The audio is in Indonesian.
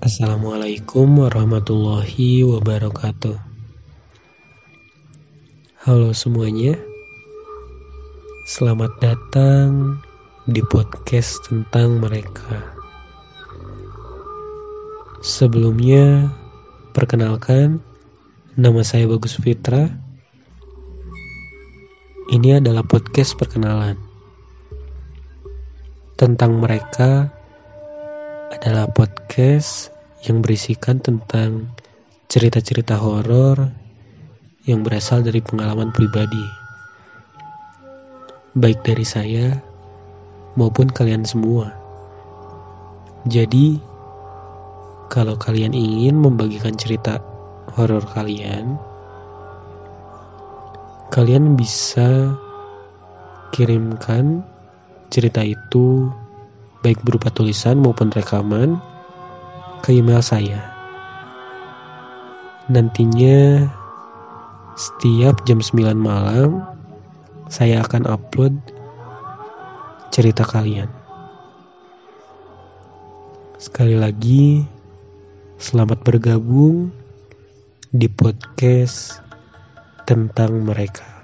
Assalamualaikum warahmatullahi wabarakatuh. Halo semuanya, selamat datang di podcast tentang mereka. Sebelumnya, perkenalkan, nama saya Bagus Fitra. Ini adalah podcast perkenalan tentang mereka adalah podcast yang berisikan tentang cerita-cerita horor yang berasal dari pengalaman pribadi, baik dari saya maupun kalian semua. Jadi, kalau kalian ingin membagikan cerita horor kalian, kalian bisa kirimkan cerita itu baik berupa tulisan maupun rekaman, ke email saya. Nantinya setiap jam 9 malam saya akan upload cerita kalian. Sekali lagi, selamat bergabung di podcast tentang mereka.